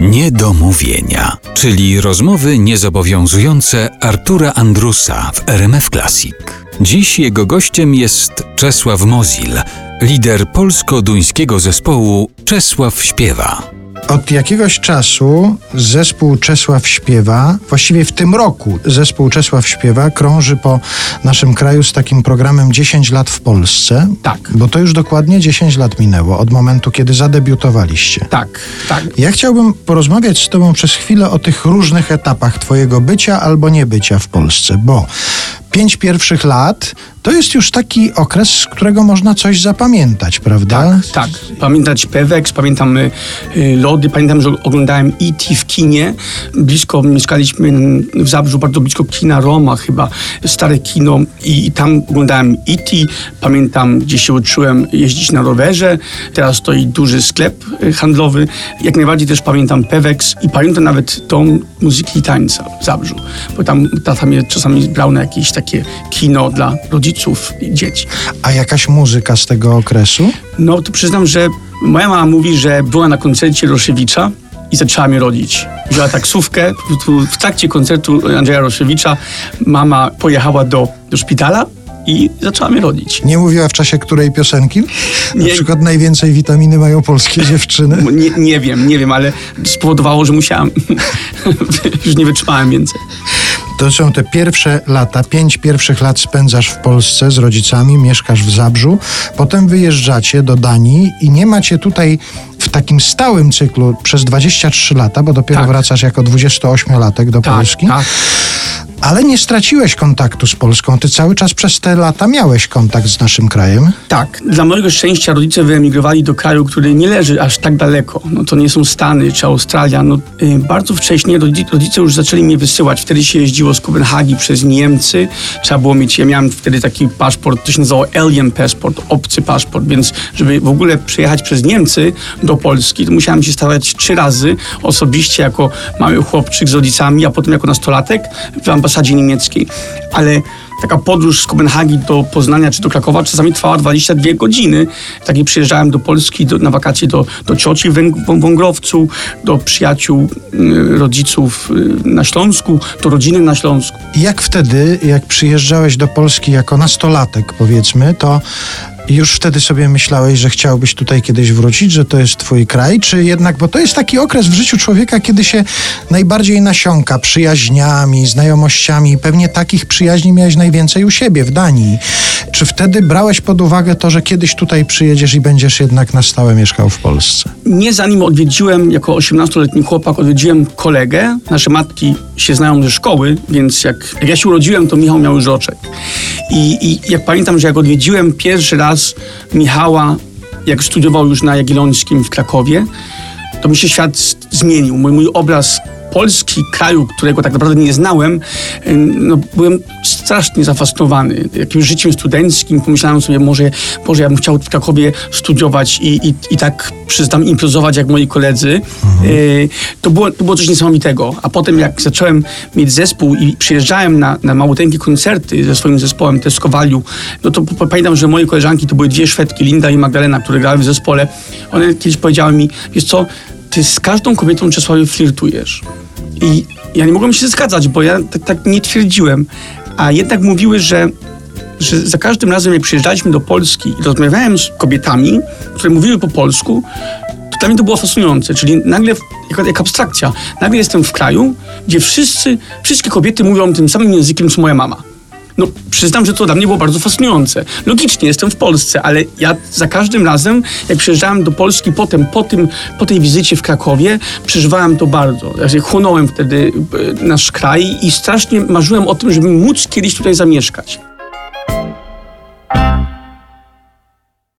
Niedomówienia, czyli rozmowy niezobowiązujące Artura Andrusa w RMF Classic. Dziś jego gościem jest Czesław Mozil, lider polsko-duńskiego zespołu Czesław Śpiewa. Od jakiegoś czasu zespół Czesław Śpiewa, właściwie w tym roku zespół Czesław Śpiewa krąży po naszym kraju z takim programem 10 lat w Polsce. Tak. Bo to już dokładnie 10 lat minęło od momentu, kiedy zadebiutowaliście. Tak, tak. Ja chciałbym porozmawiać z Tobą przez chwilę o tych różnych etapach Twojego bycia albo niebycia w Polsce, bo pięć pierwszych lat to jest już taki okres, z którego można coś zapamiętać, prawda? Tak, tak. Pamiętać Pewex, pamiętam y, y, Lody, pamiętam, że oglądałem E.T. w kinie. Blisko, mieszkaliśmy w Zabrzu, bardzo blisko kina Roma chyba, stare kino i, i tam oglądałem E.T. Pamiętam, gdzie się uczyłem jeździć na rowerze. Teraz stoi duży sklep y, handlowy. Jak najbardziej też pamiętam Pewex i pamiętam nawet dom muzyki i tańca w Zabrzu, bo tam tata mnie czasami brał na jakieś takie kino dla rodziców i dzieci. A jakaś muzyka z tego okresu? No to przyznam, że moja mama mówi, że była na koncercie Roszewicza i zaczęła mnie rodzić. Wzięła taksówkę, w trakcie koncertu Andrzeja Roszewicza mama pojechała do, do szpitala i zaczęła mnie rodzić. Nie mówiła w czasie której piosenki? Na Nie. przykład najwięcej witaminy mają polskie dziewczyny. Nie, nie wiem, nie wiem, ale spowodowało, że musiałam. Już nie wytrzymałem więcej. To są te pierwsze lata, pięć pierwszych lat spędzasz w Polsce z rodzicami, mieszkasz w Zabrzu, potem wyjeżdżacie do Danii i nie macie tutaj w takim stałym cyklu przez 23 lata, bo dopiero Tak. wracasz jako 28-latek do Tak, Polski, tak. Ale nie straciłeś kontaktu z Polską. Ty cały czas przez te lata miałeś kontakt z naszym krajem. Tak. Dla mojego szczęścia rodzice wyemigrowali do kraju, który nie leży aż tak daleko. No to nie są Stany czy Australia. No, y, bardzo wcześnie rodzi- rodzice już zaczęli mnie wysyłać. Wtedy się jeździło z Kopenhagi przez Niemcy. Trzeba było mieć, ja miałem wtedy taki paszport, to się nazywało Alien Passport, obcy paszport, więc żeby w ogóle przejechać przez Niemcy do Polski, to musiałem się stawać trzy razy osobiście jako mały chłopczyk z rodzicami, a potem jako nastolatek w ambasadzie niemieckiej. Ale taka podróż z Kopenhagi do Poznania czy do Krakowa czasami trwała 22 godziny. Tak jak przyjeżdżałem do Polski do, na wakacje do, do cioci w Węg- Wągrowcu, do przyjaciół y, rodziców y, na Śląsku, do rodziny na Śląsku. Jak wtedy, jak przyjeżdżałeś do Polski jako nastolatek, powiedzmy, to już wtedy sobie myślałeś, że chciałbyś tutaj kiedyś wrócić, że to jest twój kraj, czy jednak, bo to jest taki okres w życiu człowieka, kiedy się najbardziej nasiąka przyjaźniami, znajomościami. Pewnie takich przyjaźni miałeś najwięcej u siebie w Danii. Czy wtedy brałeś pod uwagę to, że kiedyś tutaj przyjedziesz i będziesz jednak na stałe mieszkał w Polsce? Nie zanim odwiedziłem, jako 18-letni chłopak, odwiedziłem kolegę. Nasze matki się znają ze szkoły, więc jak, jak ja się urodziłem, to Michał miał już roczek. I, I jak pamiętam, że jak odwiedziłem pierwszy raz Michała, jak studiował już na Jagiellońskim w Krakowie, to mi się świat zmienił. Mój, mój obraz Polski, kraju, którego tak naprawdę nie znałem, no, byłem strasznie zafascynowany jakimś życiem studenckim. Pomyślałem sobie, może, może ja bym chciał w Krakowie studiować i, i, i tak, przyznam, improzować jak moi koledzy. Y, to, było, to było coś niesamowitego. A potem jak zacząłem mieć zespół i przyjeżdżałem na, na małoteńkie koncerty ze swoim zespołem Teskowaliu, no to pamiętam, że moje koleżanki to były dwie Szwedki, Linda i Magdalena, które grały w zespole. One kiedyś powiedziały mi, wiesz co, ty z każdą kobietą Czesławie flirtujesz. I ja nie mogłem się zgadzać, bo ja tak, tak nie twierdziłem. A jednak mówiły, że, że za każdym razem, jak przyjeżdżaliśmy do Polski i rozmawiałem z kobietami, które mówiły po polsku, to dla mnie to było fascynujące. Czyli nagle, jak, jak abstrakcja, nagle jestem w kraju, gdzie wszyscy, wszystkie kobiety mówią tym samym językiem, co moja mama. No, przyznam, że to dla mnie było bardzo fascynujące. Logicznie, jestem w Polsce, ale ja za każdym razem, jak przyjeżdżałem do Polski potem, po, tym, po tej wizycie w Krakowie, przeżywałem to bardzo. Się chłonąłem wtedy e, nasz kraj i strasznie marzyłem o tym, żeby móc kiedyś tutaj zamieszkać.